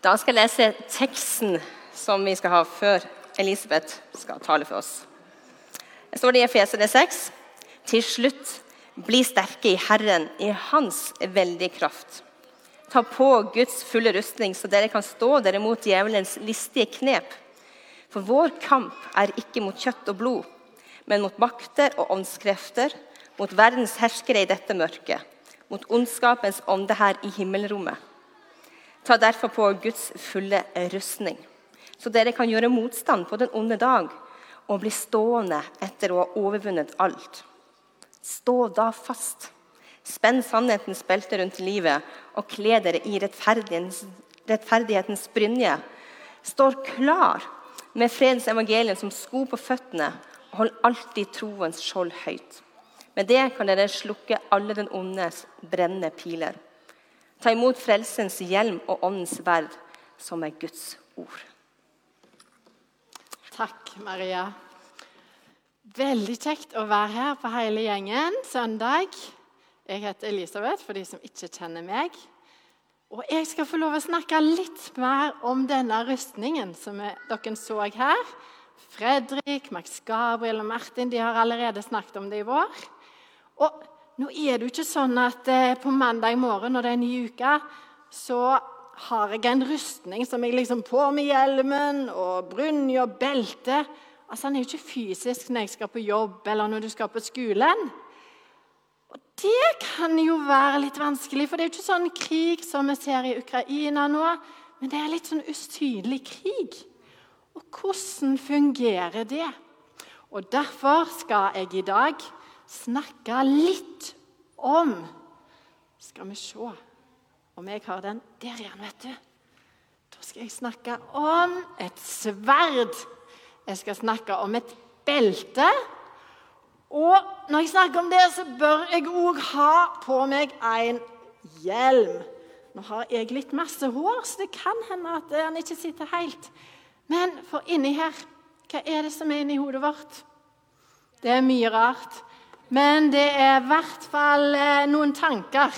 Da skal jeg lese teksten som vi skal ha før Elisabeth skal tale for oss. Det står det i Efesene 6. Til slutt, bli sterke i Herren, i Hans veldige kraft. Ta på Guds fulle rustning, så dere kan stå dere mot djevelens listige knep. For vår kamp er ikke mot kjøtt og blod, men mot makter og åndskrefter, mot verdens herskere i dette mørket, mot ondskapens ånde her i himmelrommet. Ta derfor på Guds fulle rustning, så dere kan gjøre motstand på den onde dag og bli stående etter å ha overvunnet alt. Stå da fast. Spenn sannhetens belte rundt livet og kle dere i rettferdighetens, rettferdighetens brynje. Står klar med fredens evangelium som sko på føttene, og hold alltid troens skjold høyt. Med det kan dere slukke alle den ondes brennende piler. Ta imot frelsens hjelm og åndens verd, som er Guds ord. Takk, Maria. Veldig kjekt å være her på hele gjengen søndag. Jeg heter Elisabeth, for de som ikke kjenner meg. Og jeg skal få lov å snakke litt mer om denne rustningen som dere så her. Fredrik, Max Gabriel og Martin de har allerede snakket om det i vår. Og nå er det jo ikke sånn at eh, på mandag morgen når det er en ny uke, så har jeg en rustning som jeg liksom på med hjelmen og brynje og belte. Altså, Den er jo ikke fysisk når jeg skal på jobb eller når du skal på skolen. Og Det kan jo være litt vanskelig, for det er jo ikke sånn krig som vi ser i Ukraina nå. Men det er litt sånn usynlig krig. Og hvordan fungerer det? Og Derfor skal jeg i dag snakke litt om Skal vi se om jeg har den Der igjen, vet du. Da skal jeg snakke om et sverd. Jeg skal snakke om et belte og når jeg snakker om det, så bør jeg òg ha på meg en hjelm. Nå har jeg litt masse hår, så det kan hende at den ikke sitter helt. Men for inni her, hva er det som er inni hodet vårt? Det er mye rart. Men det er i hvert fall eh, noen tanker.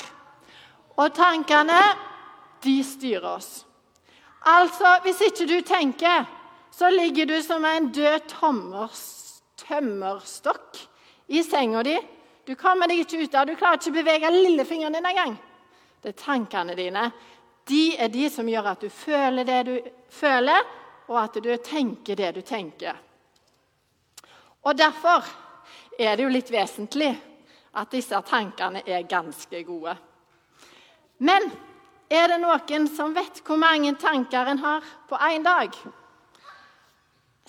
Og tankene, de styrer oss. Altså, hvis ikke du tenker, så ligger du som en død tømmerstokk i senga di. Du kommer deg ikke ut av Du klarer ikke å bevege lillefingeren din engang. Det er tankene dine. De er de som gjør at du føler det du føler, og at du tenker det du tenker. Og Derfor er det jo litt vesentlig at disse tankene er ganske gode. Men er det noen som vet hvor mange tanker en har på én dag?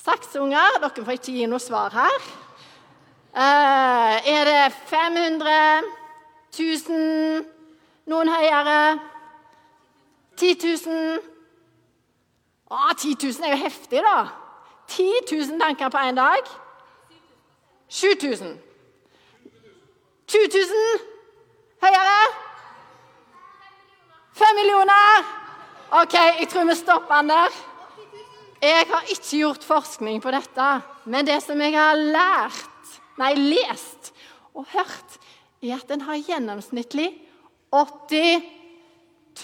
Saksunger, dere får ikke gi noe svar her. Uh, er det 500 1000 Noen høyere? 10 000? Å, 10 000 er jo heftig, da. 10 000 tanker på én dag. 7000. 20 000? Høyere? 5 millioner? OK, jeg tror vi stopper den der. Jeg har ikke gjort forskning på dette, men det som jeg har lært nei, lest og hørt, er at en har gjennomsnittlig 80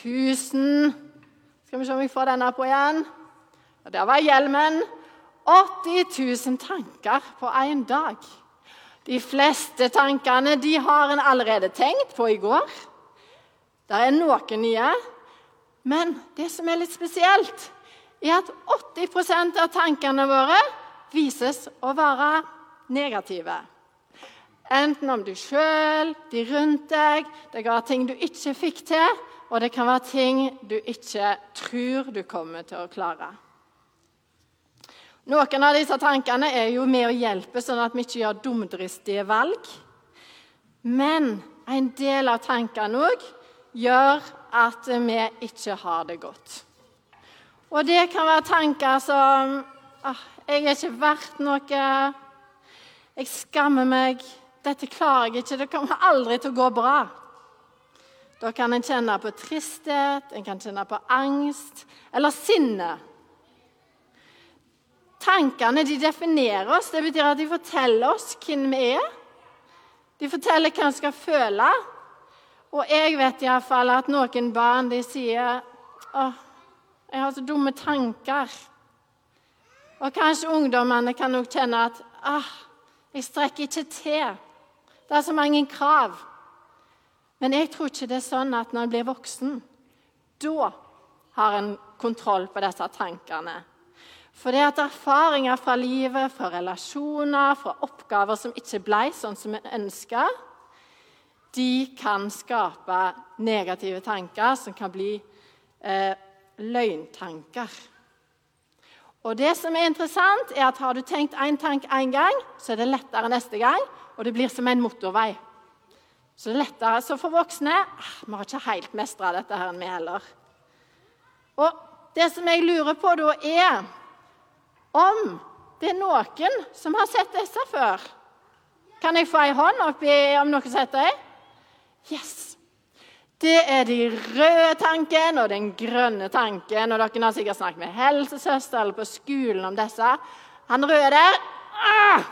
000 Skal vi se om jeg får denne på igjen. Der var hjelmen. 80 000 tanker på én dag. De fleste tankene de har en allerede tenkt på i går. Det er noen nye. Men det som er litt spesielt, er at 80% av tankene våre vises å være negative. Enten om du sjøl, de rundt deg, det kan være ting du ikke fikk til, og det kan være ting du ikke tror du kommer til å klare. Noen av disse tankene er jo med å hjelpe, sånn at vi ikke gjør dumdristige valg. Men en del av tankene òg gjør at vi ikke har det godt. Og det kan være tanker som ah, 'Jeg er ikke verdt noe.' Jeg skammer meg. Dette klarer jeg ikke. Det kommer aldri til å gå bra. Da kan en kjenne på tristhet, en kan kjenne på angst eller sinne. Tankene de definerer oss. Det betyr at de forteller oss hvem vi er. De forteller hva vi skal føle. Og jeg vet iallfall at noen barn de sier Åh, jeg har så dumme tanker. Og kanskje ungdommene kan nok kjenne at ah, jeg strekker ikke til. Det er så mange krav. Men jeg tror ikke det er sånn at når en blir voksen, da har en kontroll på disse tankene. For det at erfaringer fra livet, fra relasjoner, fra oppgaver som ikke ble sånn som vi ønska, de kan skape negative tanker som kan bli eh, løgntanker. Og det som er interessant, er at Har du tenkt én tank én gang, så er det lettere neste gang, og det blir som en motorvei. Så det er lettere. Så for voksne ah, Vi har ikke helt mestra dette, her, vi heller. Og Det som jeg lurer på da, er om det er noen som har sett disse før. Kan jeg få ei hånd oppi om noen har sett? Yes! Det er de røde tanken og den grønne tanken. Og dere har sikkert snakket med helsesøster eller på skolen om disse. Han røde der ah!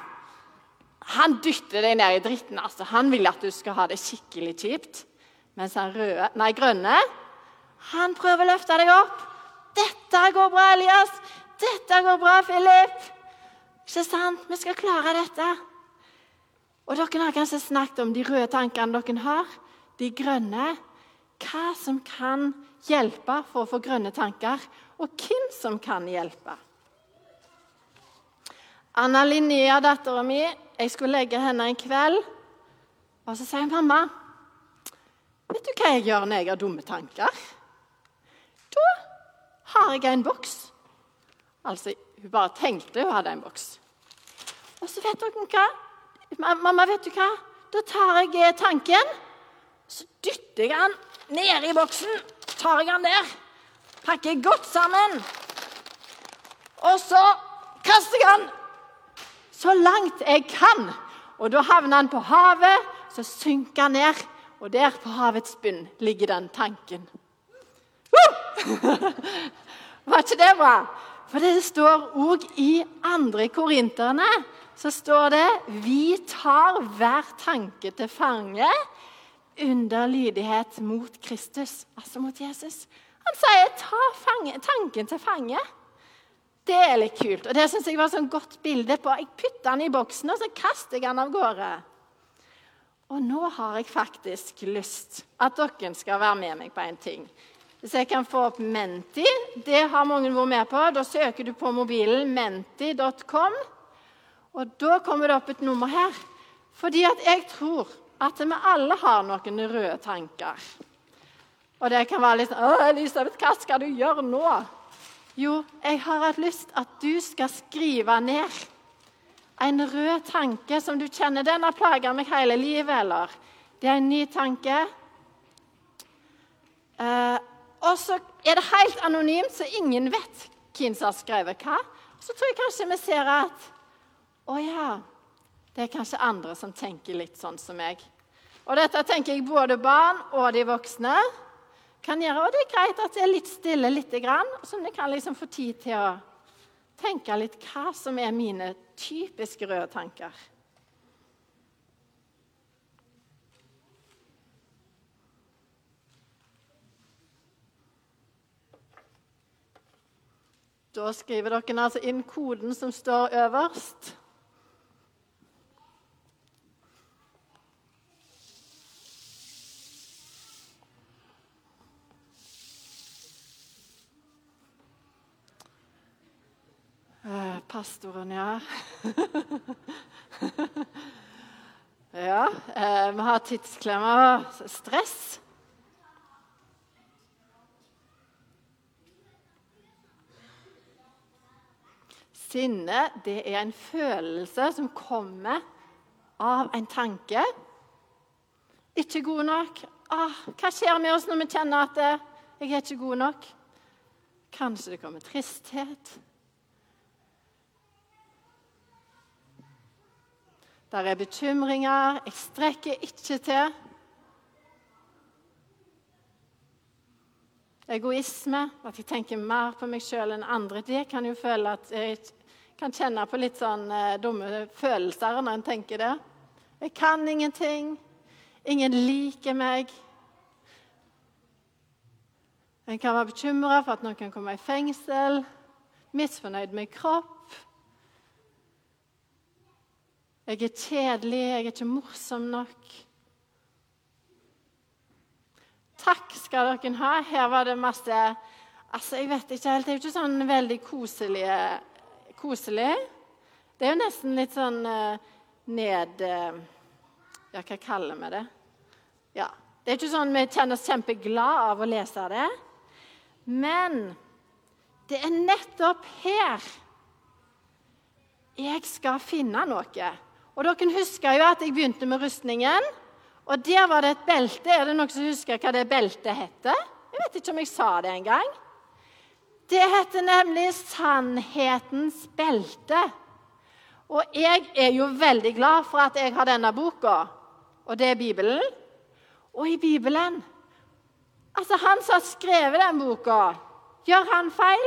Han dytter deg ned i dritten. altså. Han vil at du skal ha det skikkelig kjipt. Mens han røde, nei, grønne han prøver å løfte deg opp. 'Dette går bra, Elias. Dette går bra, Philip.' Ikke sant? Vi skal klare dette. Og Dere har kanskje snakket om de røde tankene dere har. De grønne hva som kan hjelpe for å få grønne tanker, og hvem som kan hjelpe. Anna Linnea, dattera mi, jeg skulle legge henne en kveld. Og så sier mamma Vet du hva jeg gjør når jeg har dumme tanker? Da har jeg en boks. Altså, hun bare tenkte hun hadde en boks. Og så vet dere hva? Mamma, vet du hva? Da tar jeg tanken, så dytter jeg den ned i boksen tar jeg den der, pakker godt sammen. Og så kaster jeg den så langt jeg kan. Og da havner den på havet, så synker den ned. Og der på havets bunn ligger den tanken. Var ikke det bra? For det står òg i andre korinterne så står det Vi tar hver tanke til fange under lydighet mot Kristus, altså mot Jesus. Han sier 'ta fange, tanken til fange'. Det er litt kult. Og det synes jeg var et sånn godt bilde på. Jeg putter den i boksen, og så kaster jeg den av gårde. Og nå har jeg faktisk lyst at dere skal være med meg på en ting. Hvis jeg kan få opp Menti, det har mange vært med på. Da søker du på mobilen menti.com, og da kommer det opp et nummer her. Fordi at jeg tror at vi alle har noen røde tanker. Og det kan være litt sånn 'Elisabeth, hva skal du gjøre nå?' Jo, jeg har hatt lyst at du skal skrive ned en rød tanke som du kjenner. 'Den har plaga meg hele livet', eller 'Det er en ny tanke'. Eh, og så er det helt anonymt, så ingen vet hvem som har skrevet hva. Så tror jeg kanskje vi ser at Å ja. Det er kanskje andre som tenker litt sånn som meg. Og dette tenker jeg både barn og de voksne kan gjøre. Og det er greit at det er litt stille lite grann, så vi kan liksom få tid til å tenke litt hva som er mine typiske røde tanker. Da skriver dere altså inn koden som står øverst. pastoren, ja. ja, eh, vi har tidsklemmer. Stress. Sinne det er en følelse som kommer av en tanke. Ikke god nok. Ah, hva skjer med oss når vi kjenner at eh, jeg er ikke god nok? Kanskje det kommer tristhet. Der er bekymringer. Jeg strekker ikke til. Egoisme, at jeg tenker mer på meg sjøl enn andre. Det kan jo føle at jeg kan kjenne på litt sånn eh, dumme følelser når en tenker det. Jeg kan ingenting. Ingen liker meg. En kan være bekymra for at noen kan komme i fengsel, misfornøyd med kropp. Jeg er kjedelig, jeg er ikke morsom nok. Takk skal dere ha. Her var det masse Altså, jeg vet ikke helt. Det er jo ikke sånn veldig koselig. koselig. Det er jo nesten litt sånn uh, ned uh, Ja, hva kaller vi det? Ja. Det er ikke sånn vi kjenner oss kjempeglad av å lese det. Men det er nettopp her jeg skal finne noe. Og Dere husker jo at jeg begynte med rustningen. Og der var det et belte. Er det noen som husker hva det beltet heter? Jeg vet ikke om jeg sa det engang. Det heter nemlig Sannhetens belte. Og jeg er jo veldig glad for at jeg har denne boka, og det er Bibelen. Og i Bibelen Altså, han som har skrevet den boka, gjør han feil?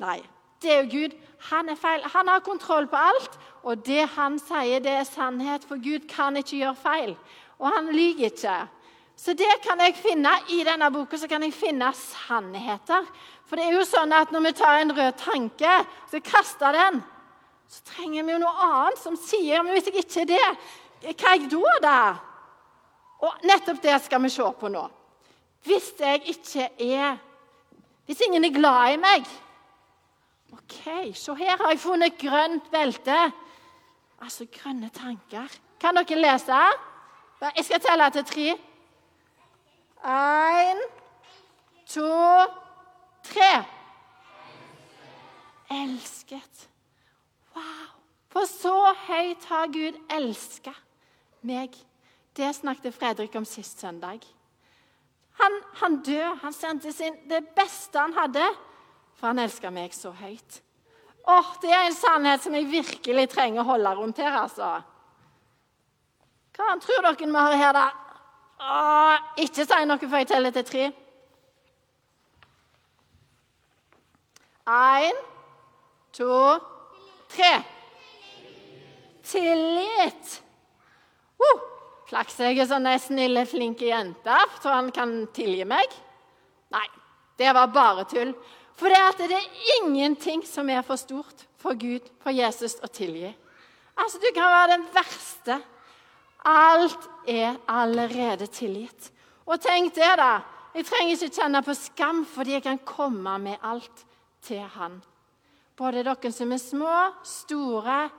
Nei. Det er jo Gud. Han er feil. Han har kontroll på alt. Og det han sier, det er sannhet, for Gud kan ikke gjøre feil. Og han lyver ikke. Så det kan jeg finne i denne boka. så kan jeg finne sannheter. For det er jo sånn at når vi tar en rød tanke, så kaster den, så trenger vi jo noe annet som sier Men hvis jeg ikke er det, hva er jeg da, da? Og nettopp det skal vi se på nå. Hvis jeg ikke er Hvis ingen er glad i meg OK, så her har jeg funnet grønt belte. Altså grønne tanker. Kan dere lese? Jeg skal telle til tre. Én, to, tre. Elsket. Wow. For så høyt har Gud elska meg. Det snakket Fredrik om sist søndag. Han, han døde. Han sendte sin, det beste han hadde, for han elsker meg så høyt. Åh, Det er en sannhet som jeg virkelig trenger å holde rundt her. altså. Hva tror dere vi har her, da? Åh, ikke si noe før jeg teller til tre. Én, to, tre. Tillit. Uh, Flaks jeg er sånne snille, flinke jenter, så han kan tilgi meg. Nei, det var bare tull. For det, at det er ingenting som er for stort for Gud, for Jesus, å tilgi. Altså, Du kan være den verste. Alt er allerede tilgitt. Og tenk det, da. Jeg trenger ikke kjenne på skam, fordi jeg kan komme med alt til Han. Både dere som er små, store.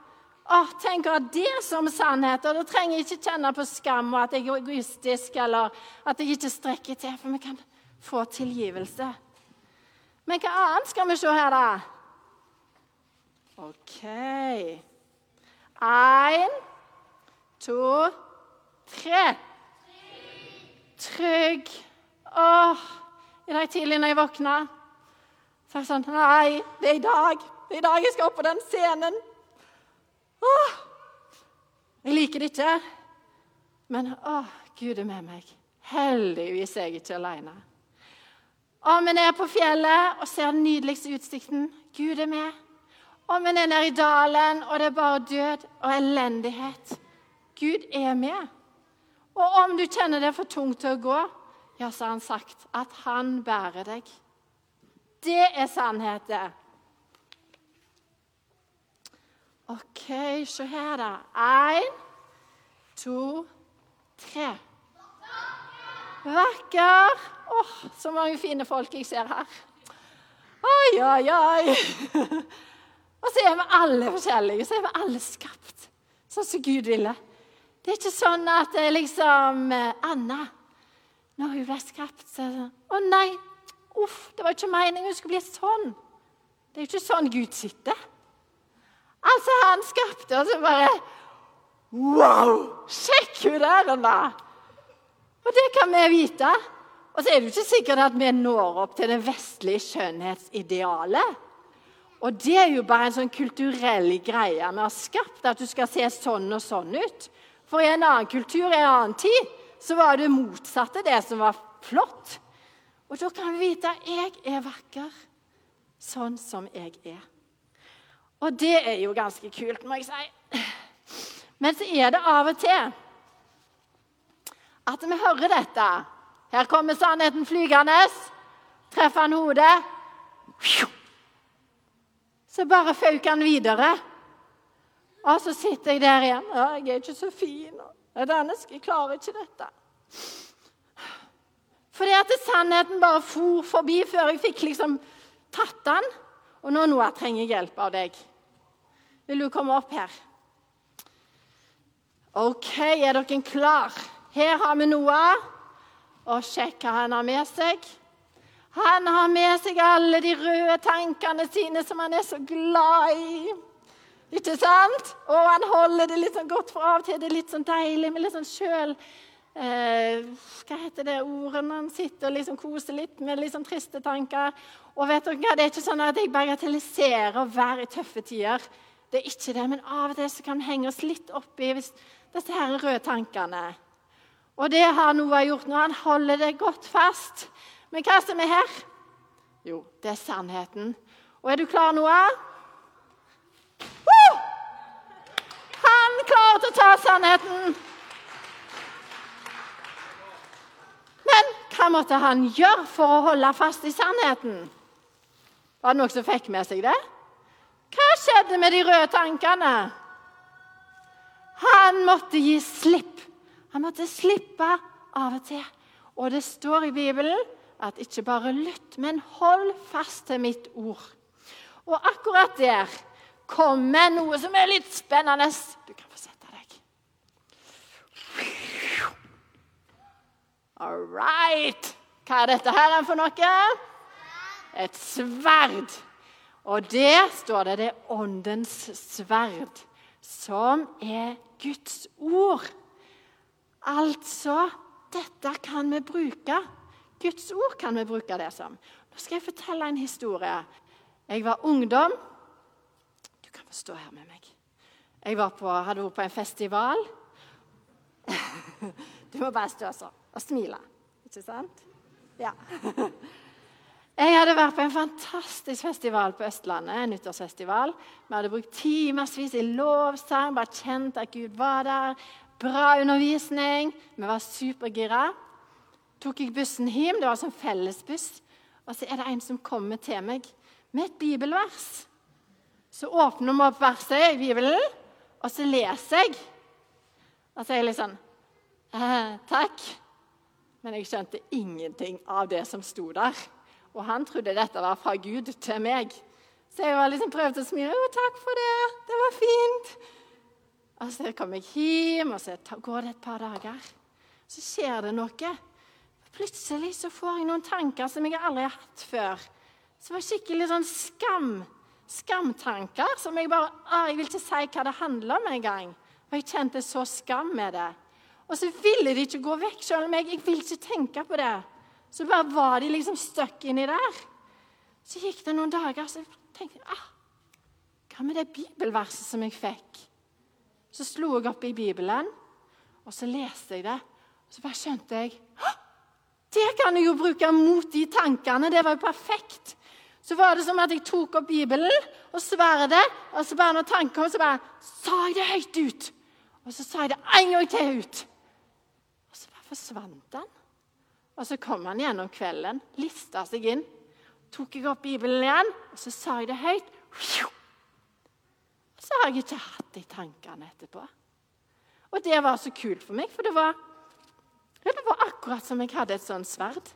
Åh, Tenk å ha det som sannhet. og Da trenger jeg ikke kjenne på skam og at jeg er egoistisk eller at jeg ikke strekker til, for vi kan få tilgivelse. Men hva annet skal vi se her, da? OK. Én, to, tre. Trygg. Åh, I dag tidlig når jeg våkna, så er jeg sånn Nei, det er i dag. Det er i dag jeg skal opp på den scenen. Åh, jeg liker det ikke. Men åh, Gud er med meg. Heldigvis er jeg ikke aleine. Om en er på fjellet og ser den nydeligste utsikten Gud er med. Om en er nede i dalen og det er bare død og elendighet Gud er med. Og om du kjenner det er for tungt til å gå, ja, så har han sagt at han bærer deg. Det er sannheten. OK, se her, da. Én, to, tre. Vakker. Åh, så mange fine folk jeg ser her. Oi, oi, oi. Og så er vi alle forskjellige. Så er vi alle skapt sånn som Gud ville. Det er ikke sånn at det er liksom eh, Anna Når hun ble skapt, så er det sånn Å nei, uff, det var ikke meningen hun skulle bli sånn. Det er jo ikke sånn Gud sitter. Altså, han skapte, oss og bare Wow! Sjekk hun der, da! Og det kan vi vite. Og så er det jo ikke sikkert at vi når opp til det vestlige skjønnhetsidealet. Og det er jo bare en sånn kulturell greie vi har skapt, at du skal se sånn og sånn ut. For i en annen kultur i en annen tid så var det motsatte det som var flott. Og da kan vi vite at jeg er vakker sånn som jeg er. Og det er jo ganske kult, må jeg si. Men så er det av og til at vi hører dette Her kommer sannheten flygende. Treffer han hodet. Så bare føk han videre. Og så sitter jeg der igjen. Ja, 'Jeg er ikke så fin.' 'Jeg klarer ikke dette.' Fordi at sannheten bare for forbi før jeg fikk liksom tatt den. Og nå Noah, trenger jeg hjelp av deg. Vil du komme opp her? OK, er dere klar? Her har vi Noah. Og sjekk hva han har med seg. Han har med seg alle de røde tankene sine som han er så glad i. Ikke sant? Og han holder det litt sånn godt, for av og til Det er litt sånn deilig med litt sånn sjøl eh, Hva heter det ordet når han sitter og liksom koser litt med litt sånn triste tanker? Og vet dere hva, Det er ikke sånn at jeg bagatelliserer være i tøffe tider. Det er ikke det, Men av og til så kan vi henge oss litt opp i disse her røde tankene. Og det har Noah gjort nå. Han holder det godt fast. Men hva som er her? Jo, det er sannheten. Og er du klar, Noah? Woo! Han klarte å ta sannheten. Men hva måtte han gjøre for å holde fast i sannheten? Var det noen som fikk med seg det? Hva skjedde med de røde tankene? Han måtte gi slipp. Han måtte slippe av og til. Og det står i Bibelen at ikke bare lytt, men hold fast til mitt ord. Og akkurat der kommer noe som er litt spennende. Du kan få sette deg. All right. Hva er dette her for noe? Et sverd. Og der står det det er åndens sverd, som er Guds ord. Altså, dette kan vi bruke Guds ord kan vi bruke det som. Nå skal jeg fortelle en historie. Jeg var ungdom. Du kan få stå her med meg. Jeg på, hadde vært på en festival. Du må bare stå sånn og smile. Ikke sant? Ja. Jeg hadde vært på en fantastisk festival på Østlandet. en nyttårsfestival. Vi hadde brukt timevis i lovsang, bare kjent at Gud var der. Bra undervisning. Vi var supergira tok jeg bussen hjem. Det var sånn fellesbuss. Og så er det en som kommer til meg med et bibelvers. Så åpner vi opp verset i Bibelen, og så leser jeg. Og så er jeg litt sånn eh, Takk. Men jeg skjønte ingenting av det som sto der. Og han trodde dette var fra Gud til meg. Så jeg var liksom prøvde å smile. 'Å, takk for det. Det var fint.' Og så kommer jeg hjem, og så går det et par dager. Så skjer det noe. Plutselig så får jeg noen tanker som jeg aldri har hatt før. Det var skikkelig sånn skam. Skamtanker som jeg bare å, Jeg vil ikke si hva det handler om engang. For jeg kjente så skam med det. Og så ville de ikke gå vekk, selv om jeg, jeg vil ikke tenke på det. Så bare var de liksom stuck inni der. Så gikk det noen dager, så tenkte jeg ah, Hva med det bibelverset som jeg fikk? Så slo jeg opp i Bibelen, og så leste jeg det. Og så bare skjønte jeg det kan jeg jo bruke mot de tankene. Det var jo perfekt. Så var det som at jeg tok opp Bibelen og sverdet, og så bare når tanken kom, så bare sa jeg det høyt ut. Og så sa jeg det en gang til ut. Og så bare forsvant han. Og så kom han igjen om kvelden, lista seg inn. Tok jeg opp Bibelen igjen, og så sa jeg det høyt. Og så har jeg ikke hatt de tankene etterpå. Og det var så kult for meg, for det var det var akkurat som jeg hadde et sånt sverd.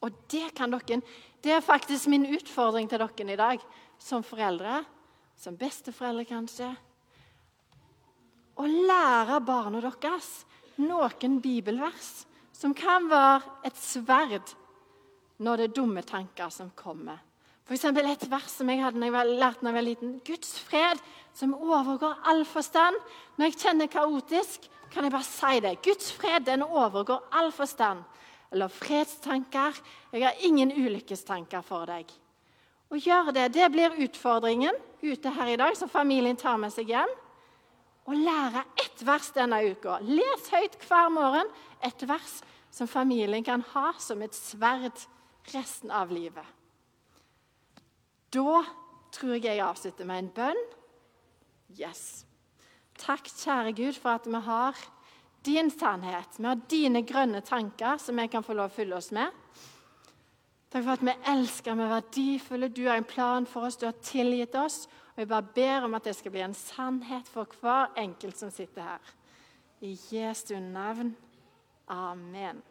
Og det kan dere Det er faktisk min utfordring til dere i dag som foreldre, som besteforeldre kanskje. Å lære barna deres noen bibelvers som kan være et sverd når det er dumme tanker som kommer. For et vers som jeg hadde når jeg var, lærte da jeg var liten. Guds fred som overgår all forstand. Når jeg kjenner kaotisk, kan jeg bare si det. Guds fred den overgår all forstand. Eller fredstanker. Jeg har ingen ulykkestanker for deg. Å gjøre det, det blir utfordringen ute her i dag, som familien tar med seg hjem. Å lære ett vers denne uka. Les høyt hver morgen et vers som familien kan ha som et sverd resten av livet. Da tror jeg jeg avslutter med en bønn. Yes. Takk, kjære Gud, for at vi har din sannhet. Vi har dine grønne tanker som vi kan få lov å fylle oss med. Takk for at vi elsker, vi er verdifulle. Du har en plan for oss, du har tilgitt oss. Og jeg bare ber om at det skal bli en sannhet for hver enkelt som sitter her. I Jesu navn. Amen.